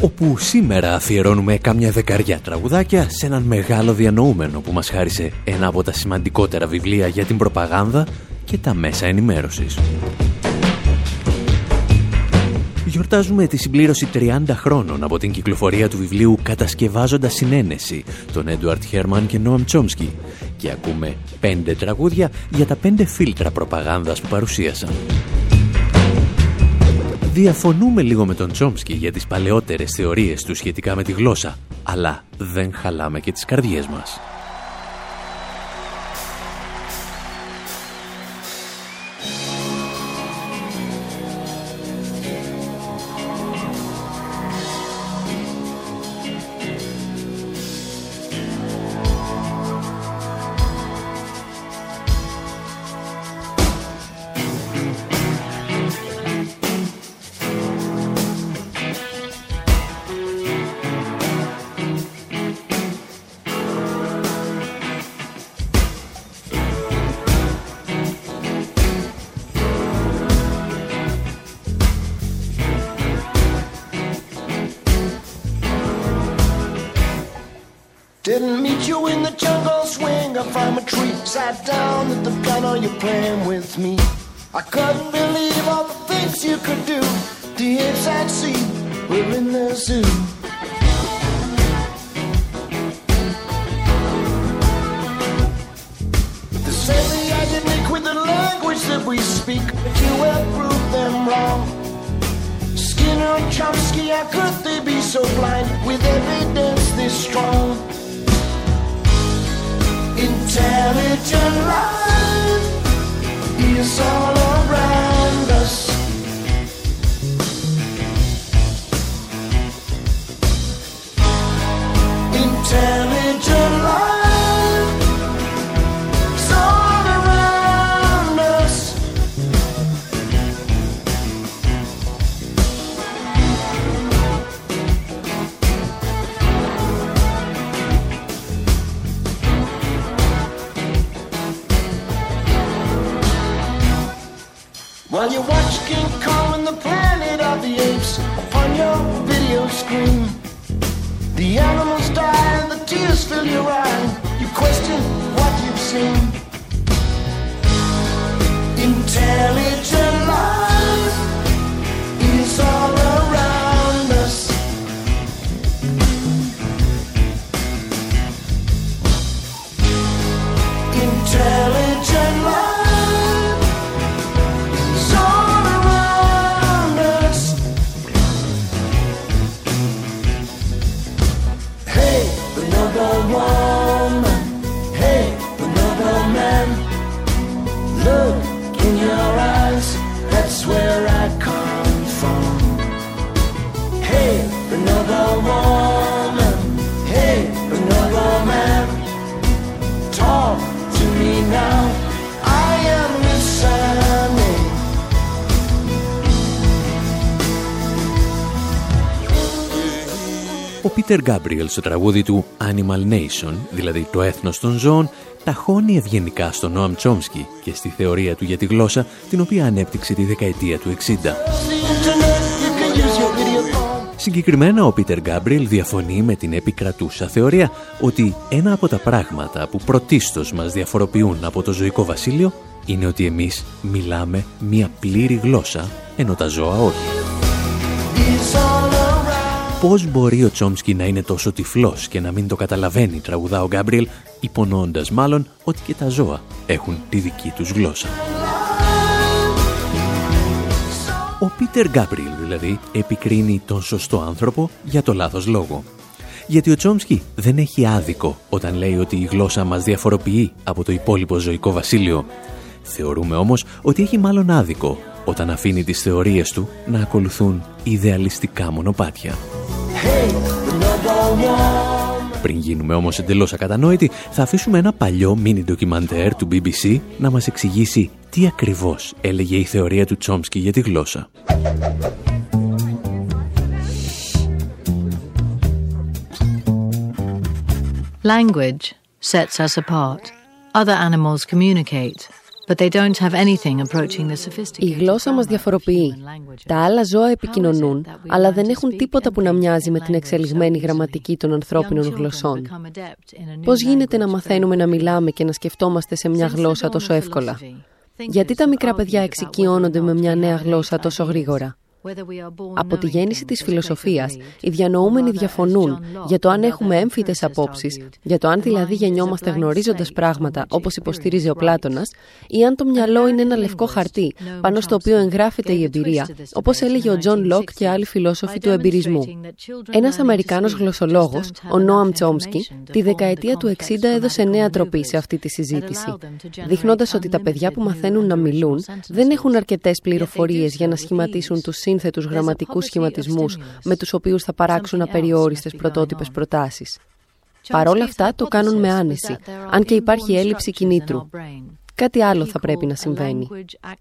Όπου σήμερα αφιερώνουμε κάμια δεκαριά τραγουδάκια σε έναν μεγάλο διανοούμενο που μας χάρισε ένα από τα σημαντικότερα βιβλία για την προπαγάνδα και τα μέσα ενημέρωσης. Γιορτάζουμε τη συμπλήρωση 30 χρόνων από την κυκλοφορία του βιβλίου «Κατασκευάζοντας συνένεση» των Έντουαρτ Χέρμαν και Νόαμ Τσόμσκι και ακούμε πέντε τραγούδια για τα πέντε φίλτρα προπαγάνδας που παρουσίασαν. Διαφωνούμε λίγο με τον Τσόμσκι για τις παλαιότερες θεωρίες του σχετικά με τη γλώσσα, αλλά δεν χαλάμε και τις καρδιές μας. Didn't meet you in the jungle swing up from a tree. Sat down at the piano, you're playing with me. I couldn't believe all the things you could do. The apes see were in the zoo. They say the identical with the language that we speak, but you have proved them wrong. Skinner and Chomsky, how could they be so blind with evidence this strong? Intelligent life is all around us. Intelligent life While you watch King Kong and the Planet of the Apes upon your video screen, the animals die and the tears fill your eyes. You question what you've seen. Intelligent life is all around Πίτερ Γκάμπριελ στο τραγούδι του Animal Nation, δηλαδή το έθνος των ζώων, ταχώνει ευγενικά στον Νόαμ Τσόμσκι και στη θεωρία του για τη γλώσσα, την οποία ανέπτυξε τη δεκαετία του 60. The internet, you can use your video phone. Συγκεκριμένα, ο Πίτερ Γκάμπριελ διαφωνεί με την επικρατούσα θεωρία ότι ένα από τα πράγματα που πρωτίστως μας διαφοροποιούν από το ζωικό βασίλειο είναι ότι εμείς μιλάμε μία πλήρη γλώσσα, ενώ τα ζώα όχι. It's all around. Πώς μπορεί ο Τσόμσκι να είναι τόσο τυφλός και να μην το καταλαβαίνει, τραγουδά ο Γκάμπριελ, υπονοώντας μάλλον ότι και τα ζώα έχουν τη δική τους γλώσσα. Ο Πίτερ Γκάμπριελ δηλαδή επικρίνει τον σωστό άνθρωπο για το λάθος λόγο. Γιατί ο Τσόμσκι δεν έχει άδικο όταν λέει ότι η γλώσσα μας διαφοροποιεί από το υπόλοιπο ζωικό βασίλειο. Θεωρούμε όμως ότι έχει μάλλον άδικο όταν αφήνει τις θεωρίες του να ακολουθούν ιδεαλιστικά μονοπάτια. Πριν γίνουμε όμως εντελώς ακατανόητοι, θα αφήσουμε ένα παλιό μίνι ντοκιμαντέρ του BBC να μας εξηγήσει τι ακριβώς έλεγε η θεωρία του Τσόμσκι για τη γλώσσα. Language sets us apart. Other animals communicate. Η γλώσσα μας διαφοροποιεί. Τα άλλα ζώα επικοινωνούν, αλλά δεν έχουν τίποτα που να μοιάζει με την εξελιγμένη γραμματική των ανθρώπινων γλωσσών. Πώς γίνεται να μαθαίνουμε να μιλάμε και να σκεφτόμαστε σε μια γλώσσα τόσο εύκολα; Γιατί τα μικρά παιδιά εξοικειώνονται με μια νέα γλώσσα τόσο γρήγορα; Από τη γέννηση της φιλοσοφίας, οι διανοούμενοι διαφωνούν για το αν έχουμε έμφυτες απόψεις, για το αν δηλαδή γεννιόμαστε γνωρίζοντας πράγματα όπως υποστήριζε ο Πλάτωνας, ή αν το μυαλό είναι ένα λευκό χαρτί πάνω στο οποίο εγγράφεται η εμπειρία, όπως έλεγε ο Τζον Λοκ και άλλοι φιλόσοφοι του εμπειρισμού. Ένας Αμερικάνος γλωσσολόγος, ο Νόαμ Τσόμσκι, τη δεκαετία του 60 έδωσε νέα τροπή σε αυτή τη συζήτηση, δείχνοντας ότι τα παιδιά που μαθαίνουν να μιλούν δεν έχουν αρκετές πληροφορίες για να σχηματίσουν τους σύνθετους γραμματικούς σχηματισμούς με τους οποίους θα παράξουν απεριόριστες πρωτότυπες προτάσεις. Παρ' όλα αυτά το κάνουν με άνεση, αν και υπάρχει έλλειψη κινήτρου. Κάτι άλλο θα πρέπει να συμβαίνει.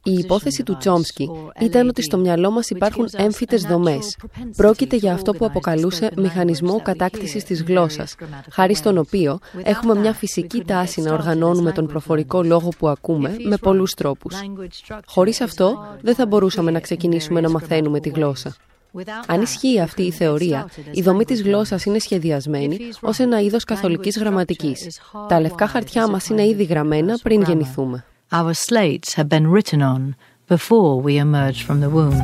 Η υπόθεση του Τσόμσκι ήταν ότι στο μυαλό μας υπάρχουν έμφυτες δομές. Πρόκειται για αυτό που αποκαλούσε μηχανισμό κατάκτησης της γλώσσας, χάρη στον οποίο έχουμε μια φυσική τάση να οργανώνουμε τον προφορικό λόγο που ακούμε με πολλούς τρόπους. Χωρίς αυτό δεν θα μπορούσαμε να ξεκινήσουμε να μαθαίνουμε τη γλώσσα. Αν ισχύει αυτή η θεωρία, η δομή της γλώσσας είναι σχεδιασμένη ως ένα είδος καθολικής γραμματικής. Τα λευκά χαρτιά μας είναι ήδη γραμμένα πριν γεννηθούμε. Our slates have been written on before we emerged from the womb.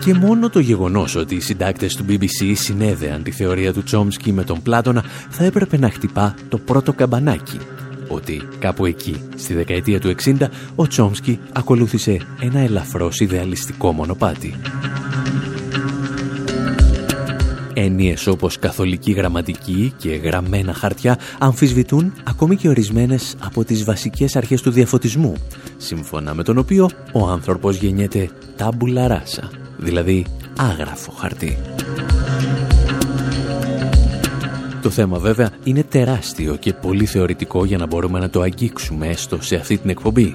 Και μόνο το γεγονός ότι οι συντάκτες του BBC συνέδεαν τη θεωρία του Τσόμσκι με τον Πλάτωνα θα έπρεπε να χτυπά το πρώτο καμπανάκι ότι κάπου εκεί, στη δεκαετία του 60, ο Τσόμσκι ακολούθησε ένα ελαφρώς ιδεαλιστικό μονοπάτι. Έννοιες όπως καθολική γραμματική και γραμμένα χαρτιά αμφισβητούν ακόμη και ορισμένες από τις βασικές αρχές του διαφωτισμού, σύμφωνα με τον οποίο ο άνθρωπος γεννιέται τάμπουλα ράσα, δηλαδή άγραφο χαρτί. Το θέμα βέβαια είναι τεράστιο και πολύ θεωρητικό για να μπορούμε να το αγγίξουμε έστω σε αυτή την εκπομπή.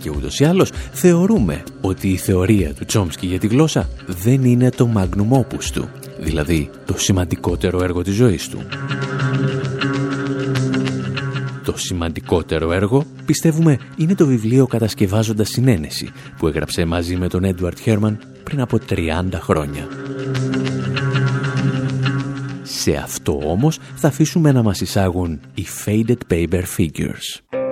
Και ούτως ή άλλως θεωρούμε ότι η θεωρία του Τσόμσκι για τη γλώσσα δεν είναι το magnum opus του, δηλαδή το σημαντικότερο έργο της ζωής του. Το σημαντικότερο έργο, πιστεύουμε, είναι το βιβλίο «Κατασκευάζοντας συνένεση» που έγραψε μαζί με τον Έντουαρτ Χέρμαν πριν από 30 χρόνια. Σε αυτό όμως θα αφήσουμε να μας εισάγουν οι Faded Paper Figures.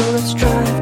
so let's try.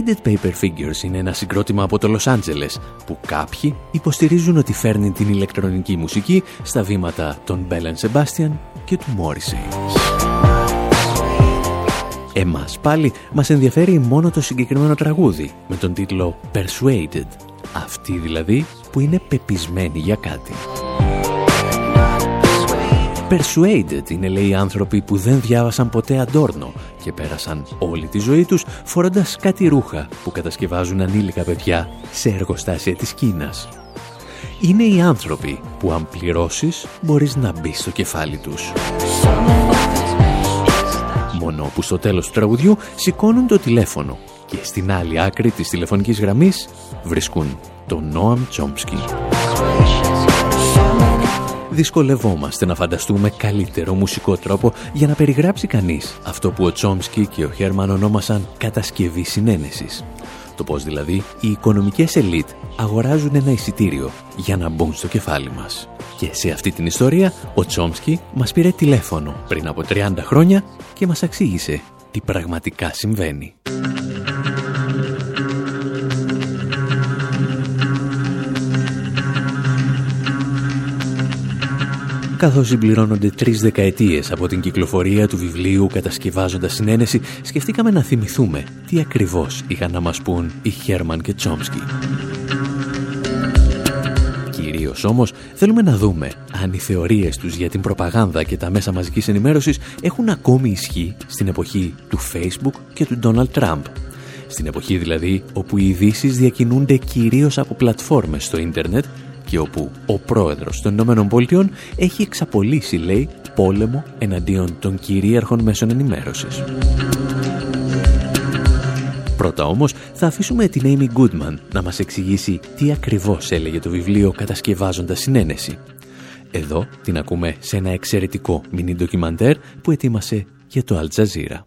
Faded Paper Figures είναι ένα συγκρότημα από το Λος Άντζελες που κάποιοι υποστηρίζουν ότι φέρνει την ηλεκτρονική μουσική στα βήματα των Bell Sebastian και του Morrissey. Εμάς πάλι μας ενδιαφέρει μόνο το συγκεκριμένο τραγούδι με τον τίτλο Persuaded, αυτή δηλαδή που είναι πεπισμένη για κάτι. Persuaded είναι λέει άνθρωποι που δεν διάβασαν ποτέ αντόρνο και πέρασαν όλη τη ζωή τους φορώντας κάτι ρούχα που κατασκευάζουν ανήλικα παιδιά σε εργοστάσια της Κίνας. Είναι οι άνθρωποι που αν πληρώσεις μπορείς να μπεις στο κεφάλι τους. Μόνο που στο τέλος του τραγουδιού σηκώνουν το τηλέφωνο και στην άλλη άκρη της τηλεφωνικής γραμμής βρίσκουν τον Νόαμ Τσόμψκι δυσκολευόμαστε να φανταστούμε καλύτερο μουσικό τρόπο για να περιγράψει κανείς αυτό που ο Τσόμσκι και ο Χέρμαν ονόμασαν κατασκευή συνένεσης. Το πώς δηλαδή οι οικονομικές ελίτ αγοράζουν ένα εισιτήριο για να μπουν στο κεφάλι μας. Και σε αυτή την ιστορία ο Τσόμσκι μας πήρε τηλέφωνο πριν από 30 χρόνια και μας εξήγησε τι πραγματικά συμβαίνει. Καθώς συμπληρώνονται τρεις δεκαετίες από την κυκλοφορία του βιβλίου «Κατασκευάζοντας συνένεση», σκεφτήκαμε να θυμηθούμε τι ακριβώς είχαν να μας πούν οι Χέρμαν και Τσόμσκι. Κυρίως όμως θέλουμε να δούμε αν οι θεωρίες τους για την προπαγάνδα και τα μέσα μαζικής ενημέρωσης έχουν ακόμη ισχύ στην εποχή του Facebook και του Donald Trump. Στην εποχή δηλαδή όπου οι ειδήσεις διακινούνται κυρίως από πλατφόρμες στο ίντερνετ και όπου ο πρόεδρος των Ηνωμένων Πολιτειών έχει εξαπολύσει, λέει, πόλεμο εναντίον των κυρίαρχων μέσων ενημέρωσης. Πρώτα όμως θα αφήσουμε την Amy Goodman να μας εξηγήσει τι ακριβώς έλεγε το βιβλίο κατασκευάζοντας συνένεση. Εδώ την ακούμε σε ένα εξαιρετικό μινι ντοκιμαντέρ που ετοίμασε για το Al Jazeera.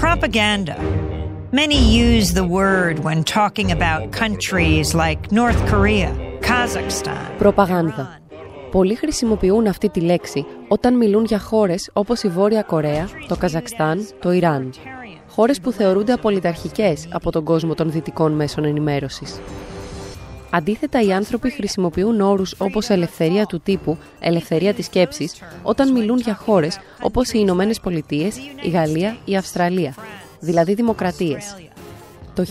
Propaganda Many use the word when talking about countries like North Korea, Kazakhstan. Προπαγάνδα. Πολλοί χρησιμοποιούν αυτή τη λέξη όταν μιλούν για χώρες όπως η Βόρεια Κορέα, το Καζακστάν, το Ιράν. Χώρες που θεωρούνται απολυταρχικές από τον κόσμο των δυτικών μέσων ενημέρωσης. Αντίθετα, οι άνθρωποι χρησιμοποιούν όρους όπως ελευθερία του τύπου, ελευθερία της σκέψης, όταν μιλούν για χώρες όπως οι Ηνωμένες Πολιτείες, η Γαλλία, η Αυστραλία, δηλαδή δημοκρατίες. Το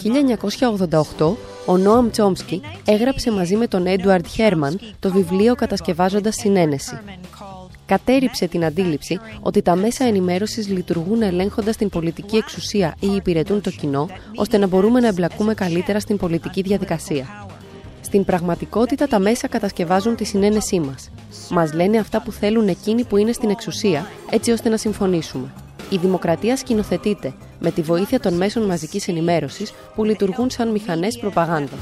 1988, ο Νόαμ Τσόμσκι έγραψε μαζί με τον Έντουαρντ Χέρμαν το βιβλίο «Κατασκευάζοντας συνένεση». Κατέριψε την αντίληψη ότι τα μέσα ενημέρωσης λειτουργούν ελέγχοντας την πολιτική εξουσία ή υπηρετούν το κοινό, ώστε να μπορούμε να εμπλακούμε καλύτερα στην πολιτική διαδικασία. Στην πραγματικότητα τα μέσα κατασκευάζουν τη συνένεσή μας. Μας λένε αυτά που θέλουν εκείνοι που είναι στην εξουσία, έτσι ώστε να συμφωνήσουμε. Η δημοκρατία σκηνοθετείται με τη βοήθεια των μέσων μαζικής ενημέρωσης που λειτουργούν σαν μηχανές προπαγάνδας.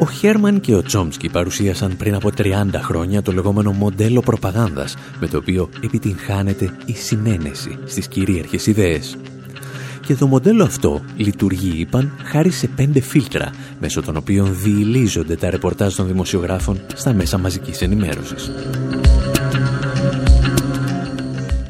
Ο Χέρμαν και ο Τσόμσκι παρουσίασαν πριν από 30 χρόνια το λεγόμενο μοντέλο προπαγάνδας με το οποίο επιτυγχάνεται η συνένεση στις κυρίαρχες ιδέες. Και το μοντέλο αυτό λειτουργεί, είπαν, χάρη σε πέντε φίλτρα, μέσω των οποίων διηλίζονται τα ρεπορτάζ των δημοσιογράφων στα μέσα μαζικής ενημέρωσης.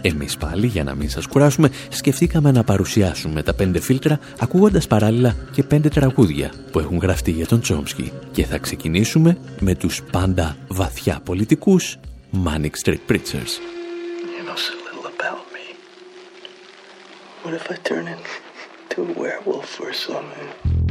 Εμείς πάλι, για να μην σας κουράσουμε, σκεφτήκαμε να παρουσιάσουμε τα πέντε φίλτρα ακούγοντας παράλληλα και πέντε τραγούδια που έχουν γραφτεί για τον Τσόμσκι. Και θα ξεκινήσουμε με τους πάντα βαθιά πολιτικούς Manic Street Preachers. What if I turn into a werewolf or something?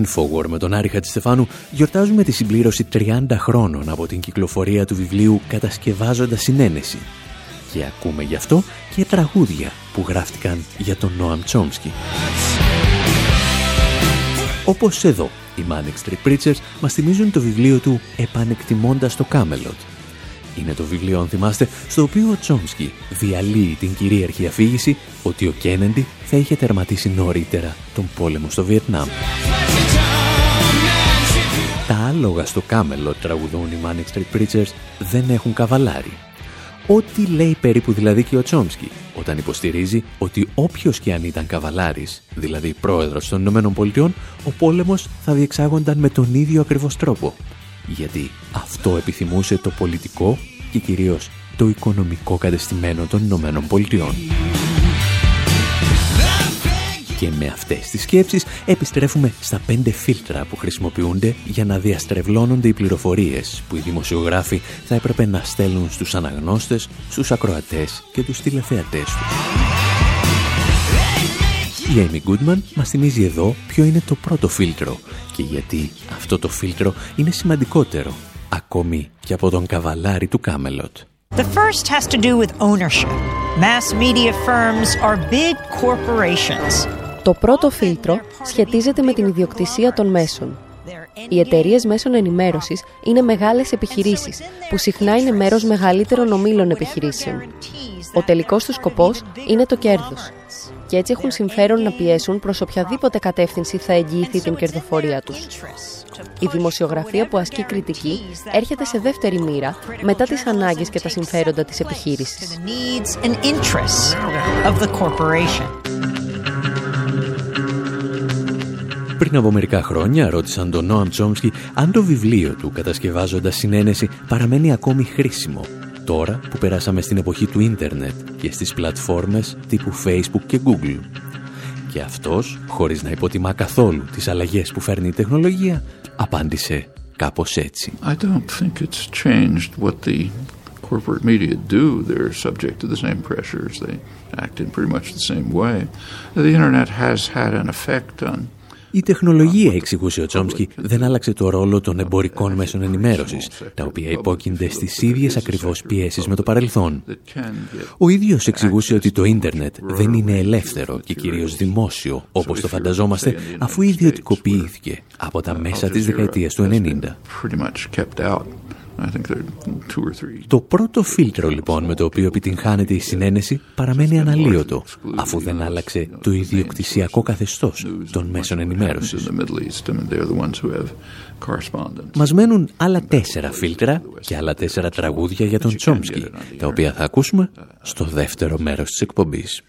Infowar με τον Άρη Χατζηστεφάνου γιορτάζουμε τη συμπλήρωση 30 χρόνων από την κυκλοφορία του βιβλίου «Κατασκευάζοντας συνένεση» και ακούμε γι' αυτό και τραγούδια που γράφτηκαν για τον Νόαμ Τσόμσκι. Όπως εδώ, οι Manic Street Preachers μας θυμίζουν το βιβλίο του «Επανεκτιμώντας το Κάμελοτ». Είναι το βιβλίο, αν θυμάστε, στο οποίο ο Τσόμσκι διαλύει την κυρίαρχη αφήγηση ότι ο Κένεντι θα είχε τερματίσει νωρίτερα τον πόλεμο στο Βιετνάμ. Τα άλογα στο Κάμελο τραγουδούν οι Manic Street Preachers δεν έχουν καβαλάρι. Ό,τι λέει περίπου δηλαδή και ο Τσόμσκι όταν υποστηρίζει ότι όποιος και αν ήταν καβαλάρης, δηλαδή πρόεδρος των Ηνωμένων Πολιτειών, ο πόλεμος θα διεξάγονταν με τον ίδιο ακριβώς τρόπο. Γιατί αυτό επιθυμούσε το πολιτικό και κυρίως το οικονομικό κατεστημένο των Ηνωμένων Πολιτειών. Και με αυτές τις σκέψεις επιστρέφουμε στα πέντε φίλτρα που χρησιμοποιούνται για να διαστρεβλώνονται οι πληροφορίες που οι δημοσιογράφοι θα έπρεπε να στέλνουν στους αναγνώστες, στους ακροατές και τους τηλεθεατές τους. Η Amy Goodman μας θυμίζει εδώ ποιο είναι το πρώτο φίλτρο και γιατί αυτό το φίλτρο είναι σημαντικότερο ακόμη και από τον καβαλάρι του Κάμελοτ. The first has to do with ownership. Mass media firms are big corporations. Το πρώτο φίλτρο σχετίζεται με την ιδιοκτησία των μέσων. Οι εταιρείες μέσων ενημέρωσης είναι μεγάλες επιχειρήσεις, που συχνά είναι μέρος μεγαλύτερων ομίλων επιχειρήσεων. Ο τελικός τους σκοπός είναι το κέρδος. Και έτσι έχουν συμφέρον να πιέσουν προς οποιαδήποτε κατεύθυνση θα εγγυηθεί την κερδοφορία τους. Η δημοσιογραφία που ασκεί κριτική έρχεται σε δεύτερη μοίρα μετά τις ανάγκες και τα συμφέροντα της επιχείρησης. Πριν από μερικά χρόνια ρώτησαν τον Νόαμ Τσόμσκι αν το βιβλίο του κατασκευάζοντας συνένεση παραμένει ακόμη χρήσιμο τώρα που περάσαμε στην εποχή του ίντερνετ και στις πλατφόρμες τύπου Facebook και Google. Και αυτός, χωρίς να υποτιμά καθόλου τις αλλαγές που φέρνει η τεχνολογία, απάντησε κάπως έτσι. I don't think it's changed what the corporate media do. They're subject to the same pressures. They act in pretty much the same way. The internet has had an effect on η τεχνολογία, εξηγούσε ο Τσόμσκι, δεν άλλαξε το ρόλο των εμπορικών μέσων ενημέρωσης, τα οποία υπόκεινται στις ίδιες ακριβώς πιέσεις με το παρελθόν. Ο ίδιος εξηγούσε ότι το ίντερνετ δεν είναι ελεύθερο και κυρίως δημόσιο, όπως το φανταζόμαστε, αφού ιδιωτικοποιήθηκε από τα μέσα της δεκαετίας του 90. Το πρώτο φίλτρο λοιπόν με το οποίο επιτυγχάνεται η συνένεση παραμένει αναλύωτο αφού δεν άλλαξε το ιδιοκτησιακό καθεστώς των μέσων ενημέρωσης. Μας μένουν άλλα τέσσερα φίλτρα και άλλα τέσσερα τραγούδια για τον Τσόμσκι τα οποία θα ακούσουμε στο δεύτερο μέρος της εκπομπής.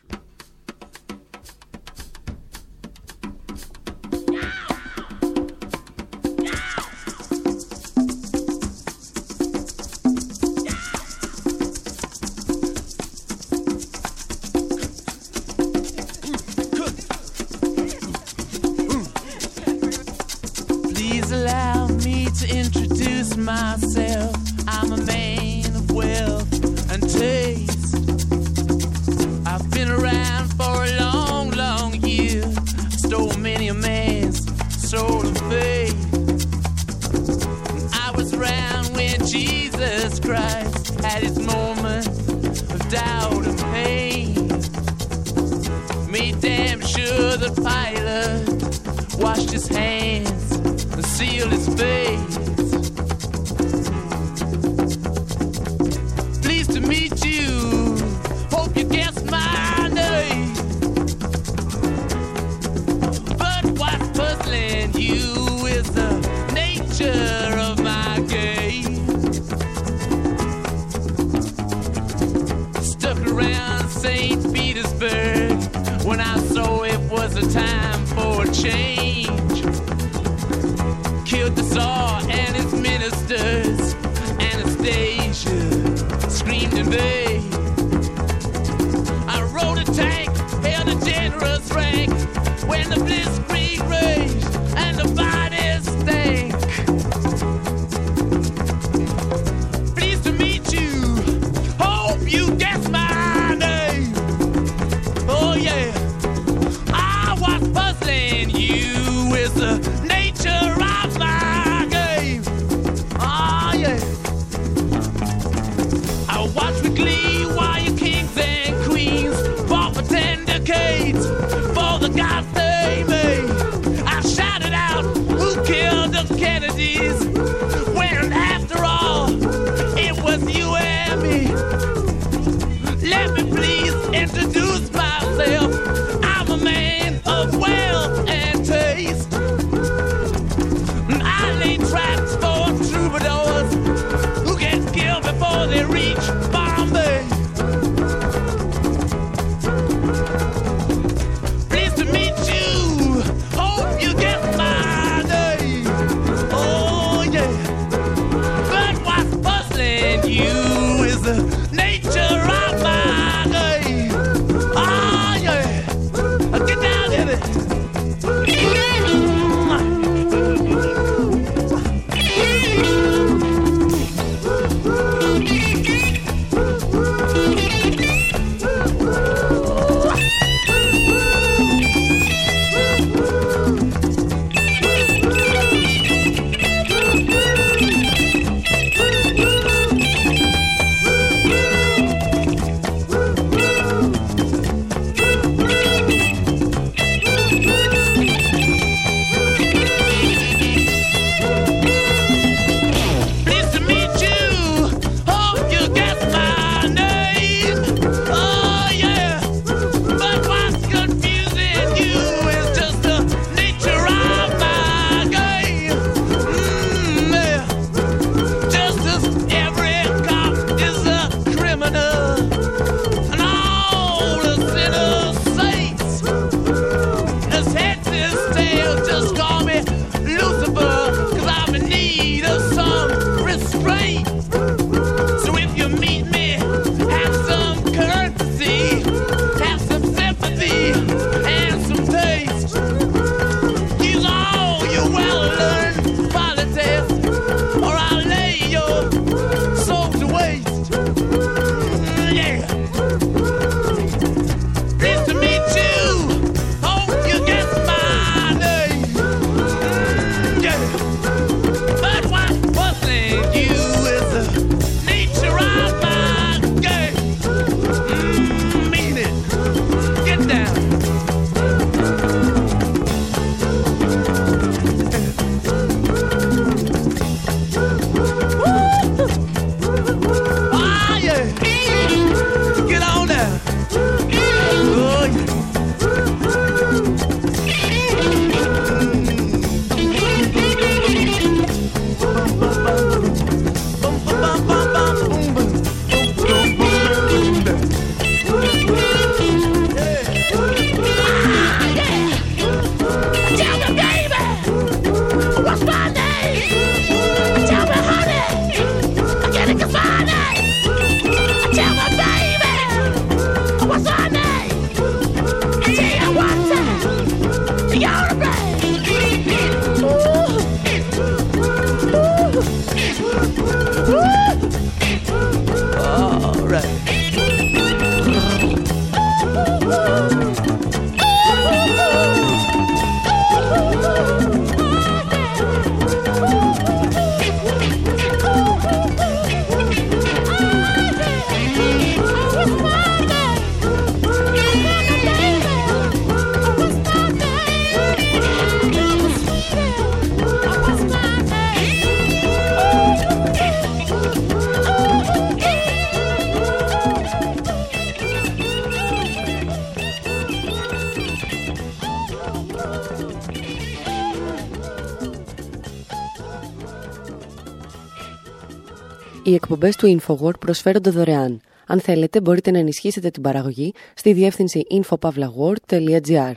Εκπομπές του InfoWord προσφέρονται δωρεάν. Αν θέλετε μπορείτε να ενισχύσετε την παραγωγή στη διεύθυνση infopavlagor.gr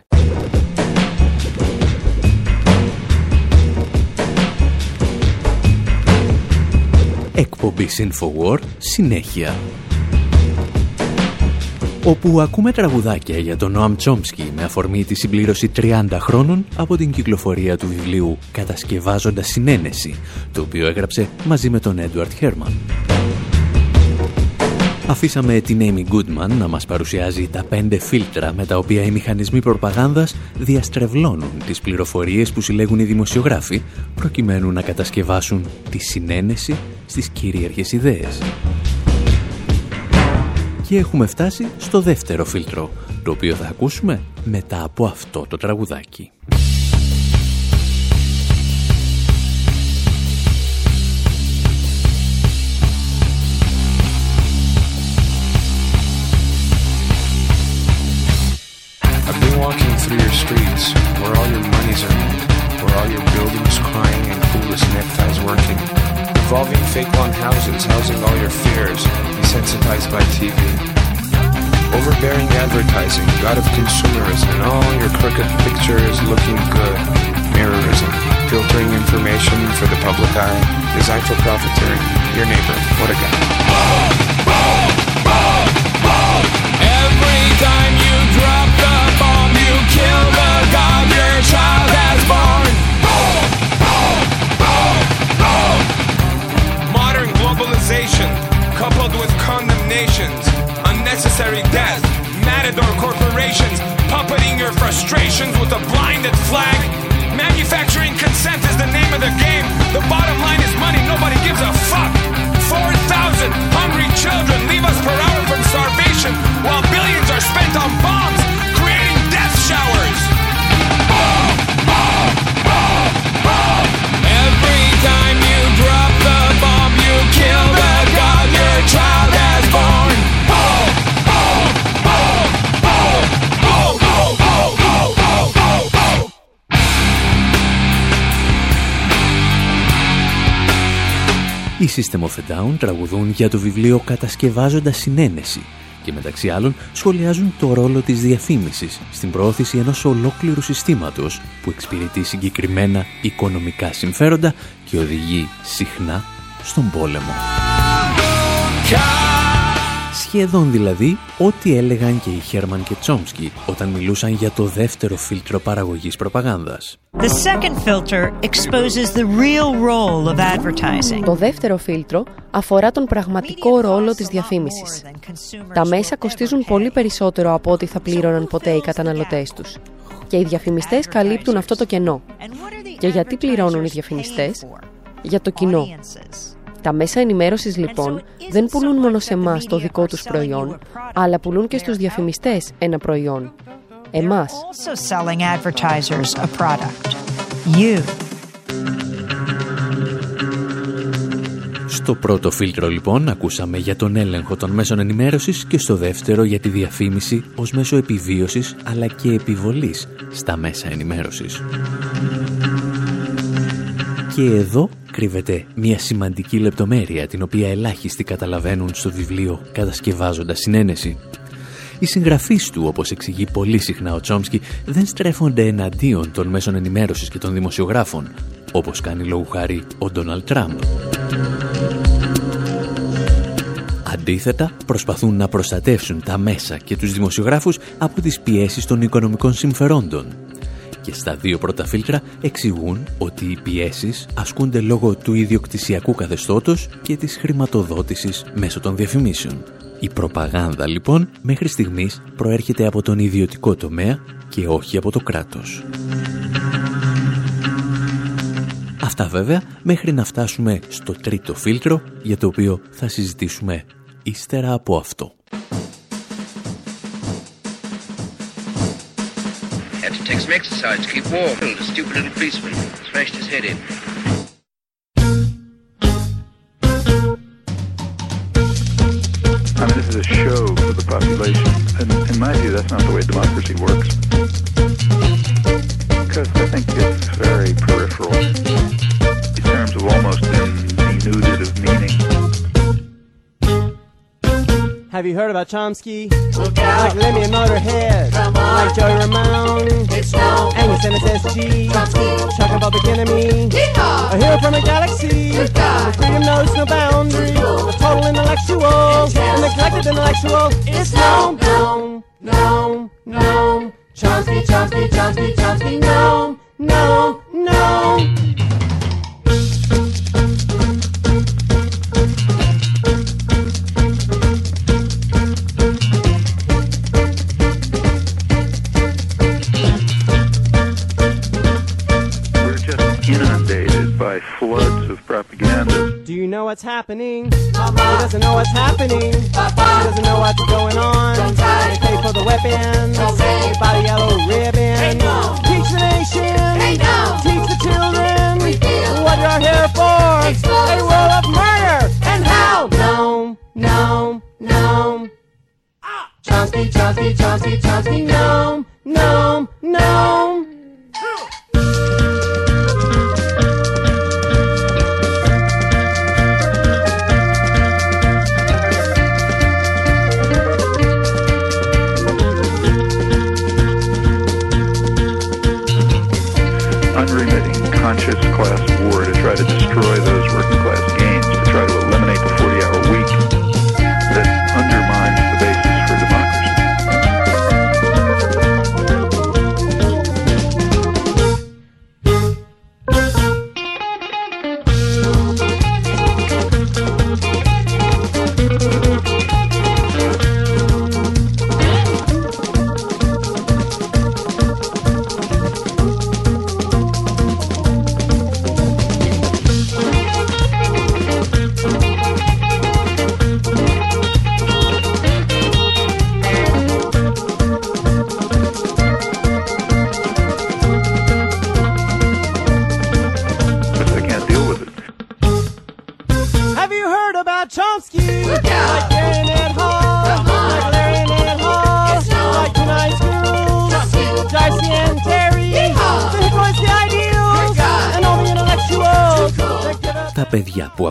Εκπομπή InfoWord συνέχεια. Όπου ακούμε τραγουδάκια για τον Νοάμ Τσόμσκι με αφορμή τη συμπλήρωση 30 χρόνων από την κυκλοφορία του βιβλίου «Κατασκευάζοντας συνένεση», το οποίο έγραψε μαζί με τον Έντουαρτ Χέρμαν. Αφήσαμε την Amy Goodman να μας παρουσιάζει τα πέντε φίλτρα με τα οποία οι μηχανισμοί προπαγάνδας διαστρεβλώνουν τις πληροφορίες που συλλέγουν οι δημοσιογράφοι προκειμένου να κατασκευάσουν τη συνένεση στις κυρίαρχες ιδέες και έχουμε φτάσει στο δεύτερο φίλτρο, το οποίο θα ακούσουμε μετά από αυτό το τραγουδάκι. I've been walking through your streets where all your monies are made, where all your buildings crying and coolest neckties working, Evolving fake lawn houses housing all your fears, desensitized by TV. Overbearing advertising, god of consumerism, and all your crooked pictures looking good. Mirrorism, filtering information for the public eye, designed for profiteering. Your neighbor, what a guy. Every time you drop the bomb, you kill the god your child has born. Modern globalization, coupled with condemnations, unnecessary death, matador corporations, puppeting your frustrations with a blinded flag. Manufacturing consent is the name of the game. The bottom line is money, nobody gives Οι System of a Down τραγουδούν για το βιβλίο «Κατασκευάζοντας συνένεση» και μεταξύ άλλων σχολιάζουν το ρόλο της διαφήμισης στην προώθηση ενός ολόκληρου συστήματος που εξυπηρετεί συγκεκριμένα οικονομικά συμφέροντα και οδηγεί συχνά στον πόλεμο. Σχεδόν δηλαδή ό,τι έλεγαν και οι Χέρμαν και Τσόμσκι όταν μιλούσαν για το δεύτερο φίλτρο παραγωγής προπαγάνδας. The second filter exposes the real role of advertising. Το δεύτερο φίλτρο αφορά τον πραγματικό ρόλο της διαφήμισης. Τα μέσα κοστίζουν πολύ περισσότερο από ό,τι θα πλήρωναν ποτέ οι καταναλωτές τους. Και οι διαφημιστές καλύπτουν αυτό το κενό. Και γιατί πληρώνουν οι διαφημιστές; Για το κοινό. Τα μέσα ενημέρωσης λοιπόν δεν πουλούν μόνο σε εμάς το δικό τους προϊόν, αλλά πουλούν και στους διαφημιστές ένα προϊόν. Εμάς. Also selling advertisers a product. You. Στο πρώτο φίλτρο λοιπόν ακούσαμε για τον έλεγχο των μέσων ενημέρωσης και στο δεύτερο για τη διαφήμιση ως μέσο επιβίωσης αλλά και επιβολής στα μέσα ενημέρωσης. Και εδώ κρύβεται μια σημαντική λεπτομέρεια την οποία ελάχιστοι καταλαβαίνουν στο βιβλίο «Κατασκευάζοντας συνένεση». Οι συγγραφείς του, όπως εξηγεί πολύ συχνά ο Τσόμσκι, δεν στρέφονται εναντίον των μέσων ενημέρωσης και των δημοσιογράφων, όπως κάνει λόγου χάρη ο Ντόναλτ Τραμπ. Αντίθετα, προσπαθούν να προστατεύσουν τα μέσα και τους δημοσιογράφους από τις πιέσεις των οικονομικών συμφερόντων. Και στα δύο πρώτα φίλτρα εξηγούν ότι οι πιέσεις ασκούνται λόγω του ιδιοκτησιακού καθεστώτος και της χρηματοδότησης μέσω των διαφημίσεων. Η προπαγάνδα λοιπόν μέχρι στιγμής προέρχεται από τον ιδιωτικό τομέα και όχι από το κράτος. Αυτά βέβαια μέχρι να φτάσουμε στο τρίτο φίλτρο για το οποίο θα συζητήσουμε ύστερα από αυτό. Take some exercise to keep warm. The stupid little policeman smashed his head in. I mean, this is a show for the population. And in my view, that's not the way democracy works. Because I think it's very peripheral in terms of almost denuded of meaning. Have you heard about Chomsky? Look out. Like Lemmy and Motorhead. Come on. Like Joey Ramone. It's no. Angus MSSG. Chomsky. Chuck and Bubba Enemy. A hero from a galaxy. With freedom knows no boundaries. A total intellectual. A neglected intellectual. It's no, no, no, no. Chomsky, Chomsky, Chomsky, Chomsky. No, no, no. What's happening? He doesn't know what's happening. He doesn't know what's going on. They pay for the weapons. They buy the yellow ribbon. Teach the nation. Teach the children what you're here for. A world of murder and hell. No, no, no. Chomsky. Ah. Chomsky, Chomsky, Chomsky, Chomsky, gnome, gnome, gnome. Class war to try to destroy those working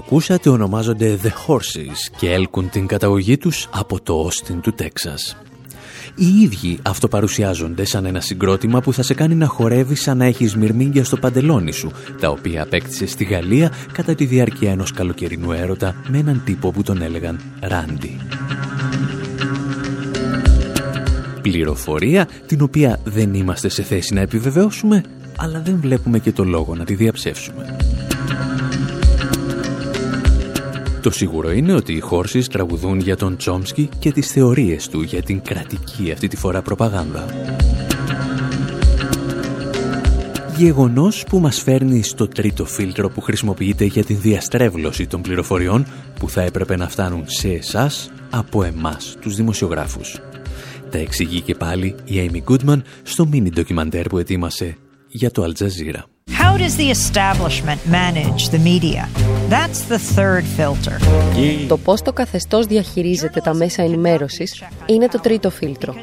ακούσατε ονομάζονται The Horses και έλκουν την καταγωγή τους από το Όστιν του Τέξας. Οι ίδιοι αυτοπαρουσιάζονται σαν ένα συγκρότημα που θα σε κάνει να χορεύεις σαν να έχεις μυρμήγκια στο παντελόνι σου, τα οποία απέκτησες στη Γαλλία κατά τη διάρκεια ενός καλοκαιρινού έρωτα με έναν τύπο που τον έλεγαν Ράντι. Πληροφορία την οποία δεν είμαστε σε θέση να επιβεβαιώσουμε, αλλά δεν βλέπουμε και το λόγο να τη διαψεύσουμε. Το σίγουρο είναι ότι οι Χόρσεις τραγουδούν για τον Τσόμσκι και τις θεωρίες του για την κρατική αυτή τη φορά προπαγάνδα. Γεγονός που μας φέρνει στο τρίτο φίλτρο που χρησιμοποιείται για την διαστρέβλωση των πληροφοριών που θα έπρεπε να φτάνουν σε εσάς από εμάς, τους δημοσιογράφους. Τα εξηγεί και πάλι η Amy Goodman στο μίνι ντοκιμαντέρ που ετοίμασε για το Al Jazeera. How does the establishment manage the media? That's the third filter. Το πώς το καθεστώς διαχειρίζεται τα μέσα ενημέρωσης είναι το τρίτο φίλτρο.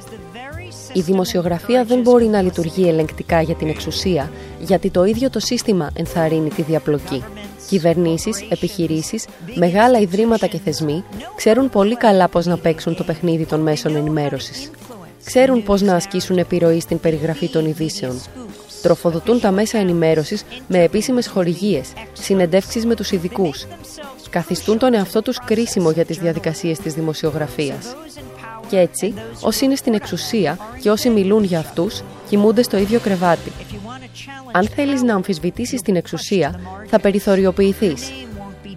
Η δημοσιογραφία δεν μπορεί να λειτουργεί ελεγκτικά για την εξουσία, γιατί το ίδιο το σύστημα ενθαρρύνει τη διαπλοκή. Κυβερνήσεις, επιχειρήσεις, μεγάλα ιδρύματα και θεσμοί ξέρουν πολύ καλά πώς να παίξουν το παιχνίδι των μέσων ενημέρωσης. Ξέρουν πώς να ασκήσουν επιρροή στην περιγραφή των ειδήσεων. Τροφοδοτούν τα μέσα ενημέρωσης με επίσημες χορηγίες, συνεντεύξεις με τους ειδικούς. Καθιστούν τον εαυτό τους κρίσιμο για τις διαδικασίες της δημοσιογραφίας. Και έτσι, όσοι είναι στην εξουσία και όσοι μιλούν για αυτούς, κοιμούνται στο ίδιο κρεβάτι. Αν θέλεις να αμφισβητήσεις την εξουσία, θα περιθωριοποιηθείς.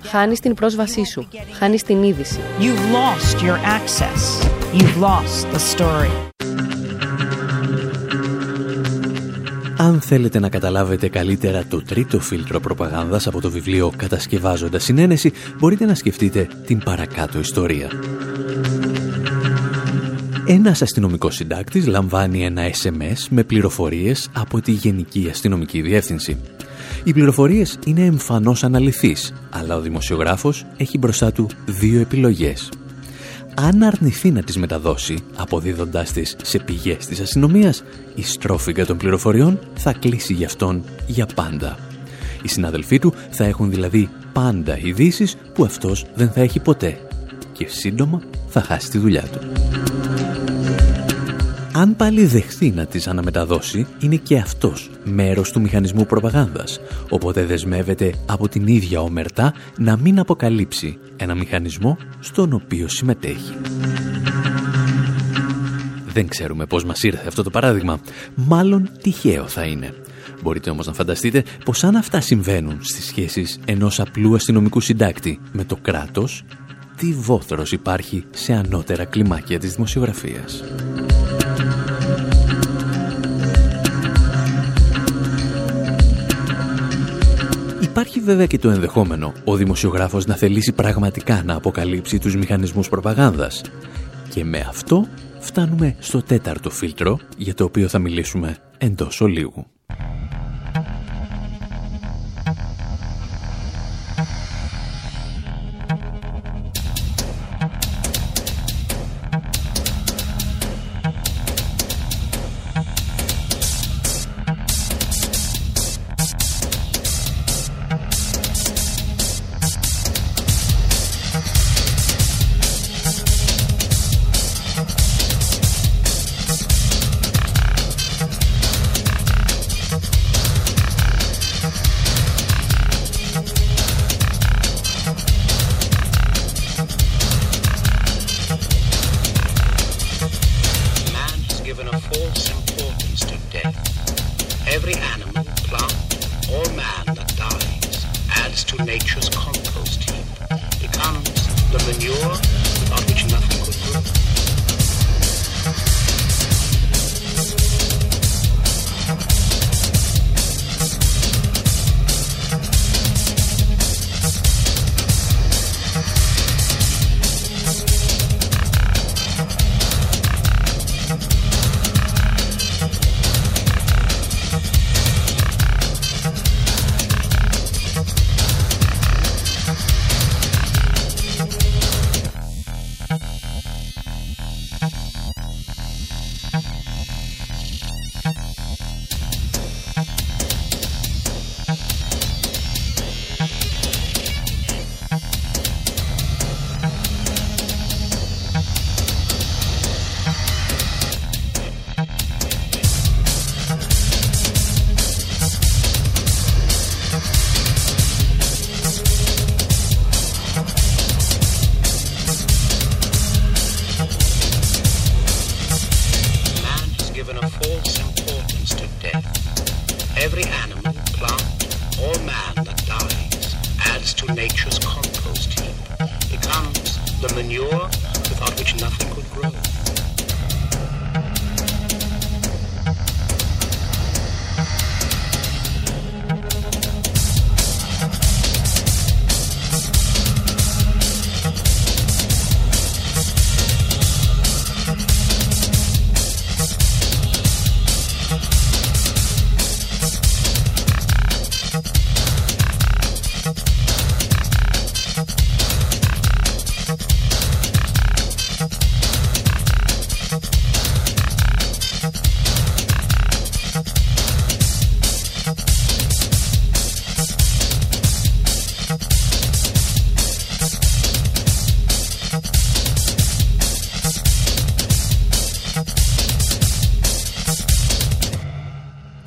Χάνεις την πρόσβασή σου, χάνεις την είδηση. You've lost your access. You've lost the story. Αν θέλετε να καταλάβετε καλύτερα το τρίτο φίλτρο προπαγάνδας από το βιβλίο «Κατασκευάζοντας συνένεση», μπορείτε να σκεφτείτε την παρακάτω ιστορία. Ένας αστυνομικός συντάκτης λαμβάνει ένα SMS με πληροφορίες από τη Γενική Αστυνομική Διεύθυνση. Οι πληροφορίες είναι εμφανώς αναλυθείς, αλλά ο δημοσιογράφος έχει μπροστά του δύο επιλογές. Αν αρνηθεί να τις μεταδώσει, αποδίδοντάς τις σε πηγές της αστυνομίας, η στρόφιγγα των πληροφοριών θα κλείσει για αυτόν για πάντα. Οι συναδελφοί του θα έχουν δηλαδή πάντα ειδήσεις που αυτός δεν θα έχει ποτέ και σύντομα θα χάσει τη δουλειά του. Αν πάλι δεχθεί να τις αναμεταδώσει, είναι και αυτός μέρος του μηχανισμού προπαγάνδας, οπότε δεσμεύεται από την ίδια ομερτά να μην αποκαλύψει ένα μηχανισμό στον οποίο συμμετέχει. Δεν ξέρουμε πώς μας ήρθε αυτό το παράδειγμα. Μάλλον τυχαίο θα είναι. Μπορείτε όμως να φανταστείτε πως αν αυτά συμβαίνουν στις σχέσεις ενός απλού αστυνομικού συντάκτη με το κράτος, τι βόθρος υπάρχει σε ανώτερα κλιμάκια της δημοσιογραφίας. Υπάρχει βέβαια και το ενδεχόμενο ο δημοσιογράφος να θελήσει πραγματικά να αποκαλύψει τους μηχανισμούς προπαγάνδας. Και με αυτό φτάνουμε στο τέταρτο φίλτρο για το οποίο θα μιλήσουμε εντός ολίγου.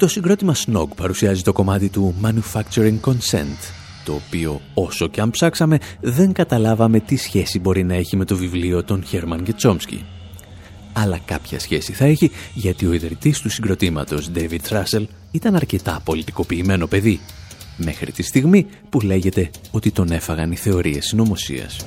Το συγκρότημα Snog παρουσιάζει το κομμάτι του Manufacturing Consent, το οποίο όσο και αν ψάξαμε δεν καταλάβαμε τι σχέση μπορεί να έχει με το βιβλίο των Χέρμαν και Τσόμσκι. Αλλά κάποια σχέση θα έχει γιατί ο ιδρυτής του συγκροτήματος David Russell ήταν αρκετά πολιτικοποιημένο παιδί, μέχρι τη στιγμή που λέγεται ότι τον έφαγαν οι θεωρίες συνωμοσίας.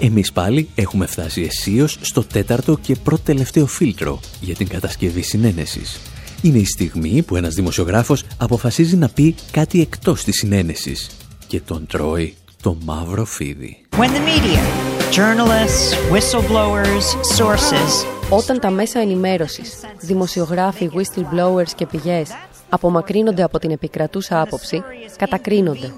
Εμείς πάλι έχουμε φτάσει αισίως στο τέταρτο και πρώτο τελευταίο φίλτρο για την κατασκευή συνένεσης. Είναι η στιγμή που ένας δημοσιογράφος αποφασίζει να πει κάτι εκτός της συνένεσης και τον τρώει το μαύρο φίδι. When the media, journalists, whistleblowers, sources Όταν τα μέσα ενημέρωσης, δημοσιογράφοι, whistleblowers και πηγές απομακρύνονται από την επικρατούσα άποψη, κατακρίνονται.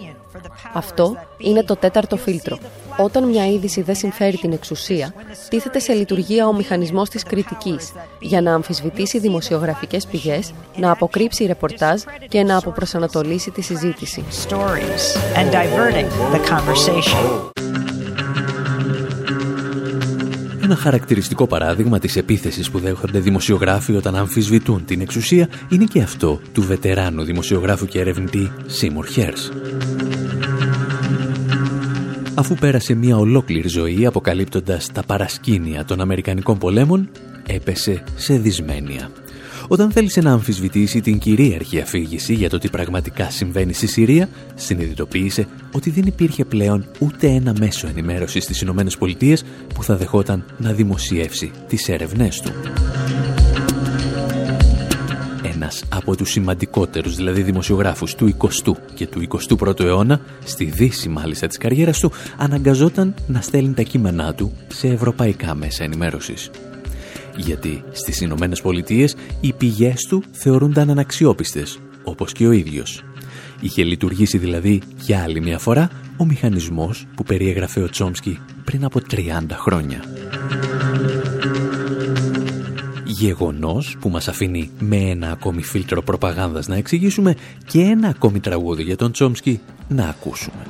Αυτό είναι το τέταρτο φίλτρο. Όταν μια είδηση δεν συμφέρει την εξουσία, τίθεται σε λειτουργία ο μηχανισμός της κριτικής για να αμφισβητήσει δημοσιογραφικές πηγές, να αποκρύψει ρεπορτάζ και να αποπροσανατολίσει τη συζήτηση. stories and diverting the conversation. Ένα χαρακτηριστικό παράδειγμα της επίθεσης που δέχονται δημοσιογράφοι όταν αμφισβητούν την εξουσία είναι και αυτό του βετεράνου δημοσιογράφου και ερευνητή Seymour Hersh. Αφού πέρασε μια ολόκληρη ζωή αποκαλύπτοντας τα παρασκήνια των Αμερικανικών πολέμων, έπεσε σε δυσμένεια. Όταν θέλησε να αμφισβητήσει την κυρίαρχη αφήγηση για το τι πραγματικά συμβαίνει στη Συρία, συνειδητοποίησε ότι δεν υπήρχε πλέον ούτε ένα μέσο ενημέρωσης στις Ηνωμένες Πολιτείες που θα δεχόταν να δημοσιεύσει τις έρευνές του. Ένας από τους σημαντικότερους δηλαδή δημοσιογράφους του 20ου και του 21ου αιώνα, στη δύση μάλιστα της καριέρας του, αναγκαζόταν να στέλνει τα κείμενά του σε ευρωπαϊκά μέσα ενημέρωσης. Γιατί στις Ηνωμένες Πολιτείες οι πηγές του θεωρούνταν αναξιόπιστες, όπως και ο ίδιος. Είχε λειτουργήσει δηλαδή για άλλη μια φορά ο μηχανισμός που περιέγραφε ο Τσόμσκι πριν από 30 χρόνια. Γεγονός που μας αφήνει με ένα ακόμη φίλτρο προπαγάνδας να εξηγήσουμε και ένα ακόμη τραγούδι για τον Τσόμσκι να ακούσουμε.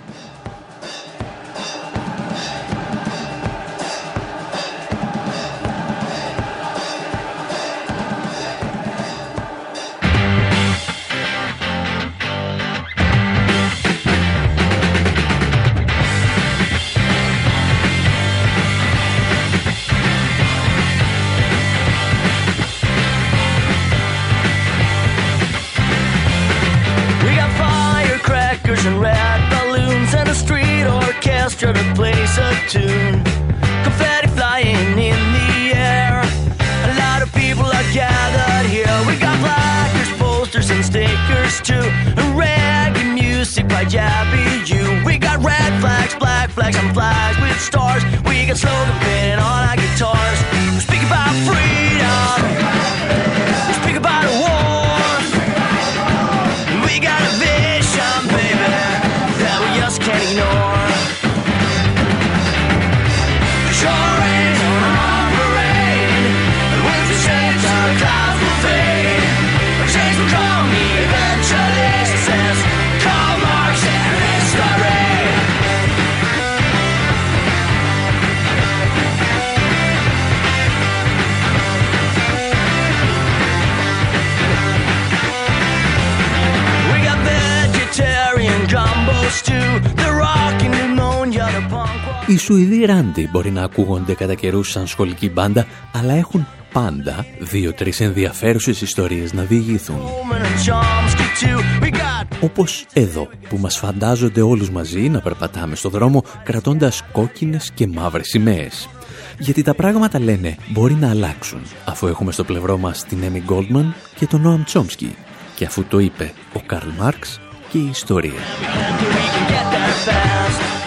Οι Σουηδοί Ράντι μπορεί να ακούγονται κατά καιρούς σαν σχολική μπάντα, αλλά έχουν πάντα δύο-τρεις ενδιαφέρουσες ιστορίες να διηγηθούν. Woman and Chomsky too. We got Όπως εδώ, που μας φαντάζονται όλους μαζί να περπατάμε στο δρόμο κρατώντας κόκκινες και μαύρες σημαίες. Γιατί τα πράγματα λένε μπορεί να αλλάξουν, αφού έχουμε στο πλευρό μας την Έμι Γκόλτμαν και τον Νόαμ Τσόμσκι. Και αφού το είπε ο Καρλ Μάρξ και η ιστορία.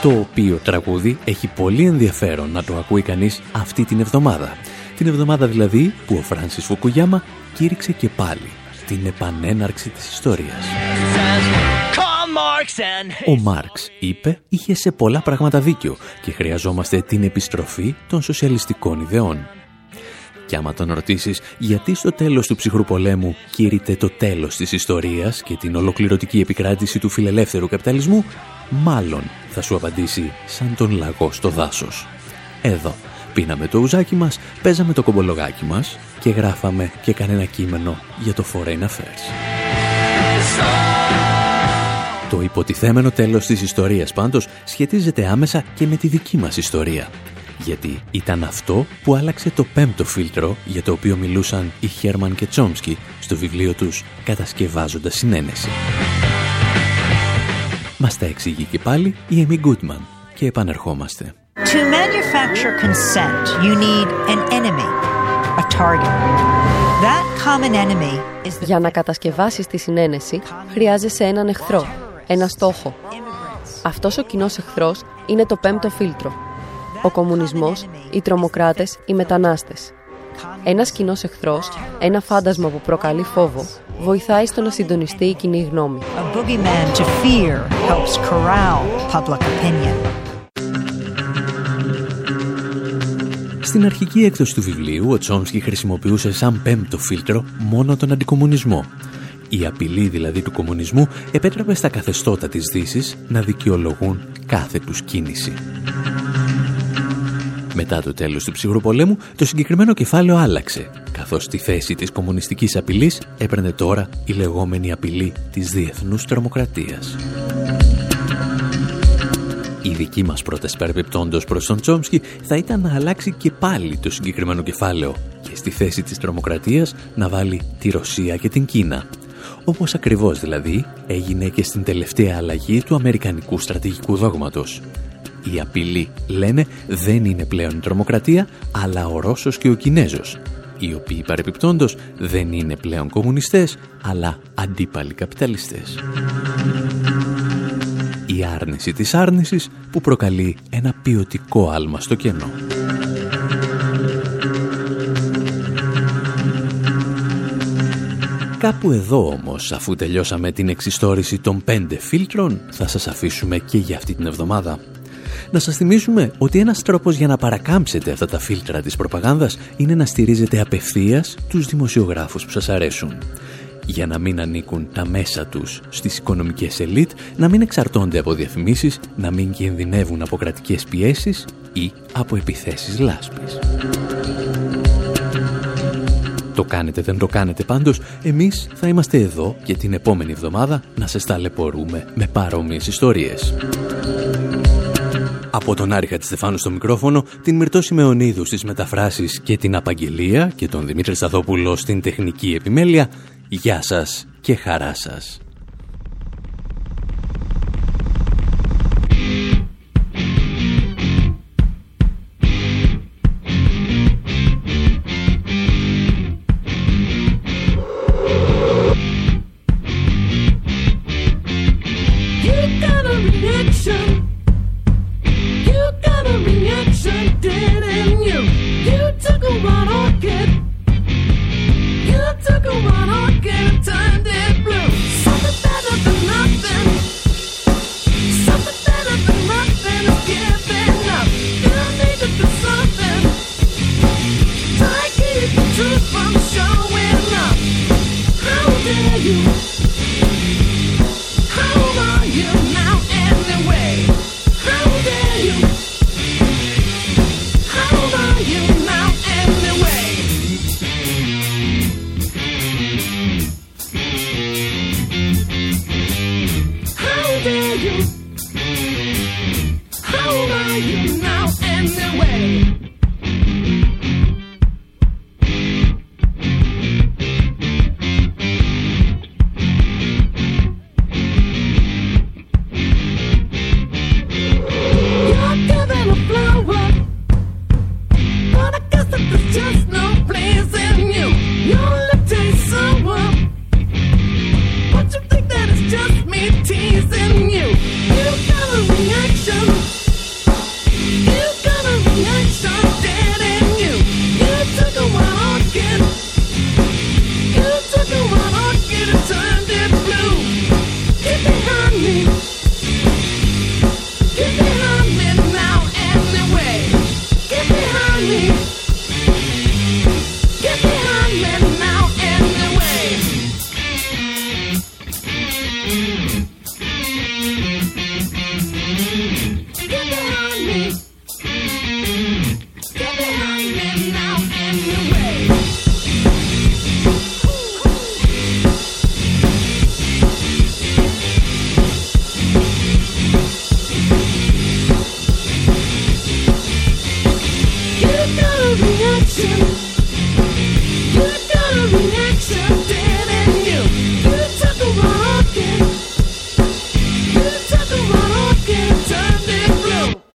Το οποίο τραγούδι έχει πολύ ενδιαφέρον να το ακούει κανείς αυτή την εβδομάδα. Την εβδομάδα δηλαδή που ο Φράνσις Φουκουγιάμα κήρυξε και πάλι την επανέναρξη της ιστορίας. Karl Marx and Ο Μάρξ, είπε, είχε σε πολλά πράγματα δίκιο και χρειαζόμαστε την επιστροφή των σοσιαλιστικών ιδεών. Και άμα τον ρωτήσεις γιατί στο τέλος του ψυχρού πολέμου κήρυται το τέλος της ιστορίας και την ολοκληρωτική επικράτηση του φιλελεύθερου καπιταλισμού, μάλλον θα σου απαντήσει σαν τον λαγό στο δάσος. Εδώ, πίναμε το ουζάκι μας, παίζαμε το κομπολογάκι μας και γράφαμε και κανένα κείμενο για το Foreign Affairs. Το υποτιθέμενο τέλος της ιστορίας πάντως σχετίζεται άμεσα και με τη δική μας ιστορία. Γιατί ήταν αυτό που άλλαξε το πέμπτο φίλτρο για το οποίο μιλούσαν οι Χέρμαν και Τσόμσκι στο βιβλίο τους «Κατασκευάζοντας συνένεση». Μας τα εξηγεί και πάλι η Εμι Γκούτμαν και επανερχόμαστε. To manufacture consent, you need an enemy, a target. That common enemy is the Για να κατασκευάσεις τη συνένεση, χρειάζεσαι έναν εχθρό, ένα στόχο. Αυτός ο κοινός εχθρός είναι το πέμπτο φίλτρο. Ο κομμουνισμός, οι τρομοκράτες, οι μετανάστες. Ένας κοινός εχθρός, ένα φάντασμα που προκαλεί φόβο, βοηθάει στο να συντονιστεί η κοινή γνώμη. a boogeyman to fear helps corral public opinion. Στην αρχική έκδοση του βιβλίου, ο Τσόμσκι χρησιμοποιούσε σαν πέμπτο φίλτρο μόνο τον αντικομουνισμό. Η απειλή δηλαδή του κομμουνισμού επέτρεπε στα καθεστώτα της Δύσης να δικαιολογούν κάθε τους κίνηση. Μετά το τέλος του ψυχρού πολέμου, το συγκεκριμένο κεφάλαιο άλλαξε, καθώς στη θέση της κομμουνιστικής απειλής έπαιρνε τώρα η λεγόμενη απειλή της διεθνούς τρομοκρατίας. Η δική μας πρόταση παρεπιπτόντος προς τον Τσόμσκι θα ήταν να αλλάξει και πάλι το συγκεκριμένο κεφάλαιο και στη θέση της τρομοκρατίας να βάλει τη Ρωσία και την Κίνα. Όπως ακριβώς δηλαδή έγινε και στην τελευταία αλλαγή του Αμερικανικού στρατηγικού δόγματος. Η απειλή, λένε, δεν είναι πλέον η τρομοκρατία, αλλά ο Ρώσος και ο Κινέζος, οι οποίοι παρεπιπτόντος δεν είναι πλέον κομμουνιστές, αλλά αντίπαλοι καπιταλιστές η άρνηση της άρνησης που προκαλεί ένα ποιοτικό άλμα στο κενό. Κάπου εδώ όμως, αφού τελειώσαμε την εξιστόρηση των πέντε φίλτρων, θα σας αφήσουμε και για αυτή την εβδομάδα. Να σας θυμίσουμε ότι ένας τρόπος για να παρακάμψετε αυτά τα φίλτρα της προπαγάνδας είναι να στηρίζετε απευθείας τους δημοσιογράφους που σας αρέσουν για να μην ανήκουν τα μέσα τους στις οικονομικές ελίτ, να μην εξαρτώνται από διαφημίσεις, να μην κινδυνεύουν από κρατικές πιέσεις ή από επιθέσεις λάσπης. Το κάνετε δεν το κάνετε πάντως, εμείς θα είμαστε εδώ και την επόμενη εβδομάδα να σας ταλαιπωρούμε με παρόμοιες ιστορίες. Από τον Άρη Χατζηστεφάνου στο μικρόφωνο, την Μυρτώ Σιμεωνίδου στις μεταφράσεις και την Απαγγελία και τον Δημήτρη Σταθόπουλο στην τεχνική επιμέλεια, Γεια σας και χαρά σας. you.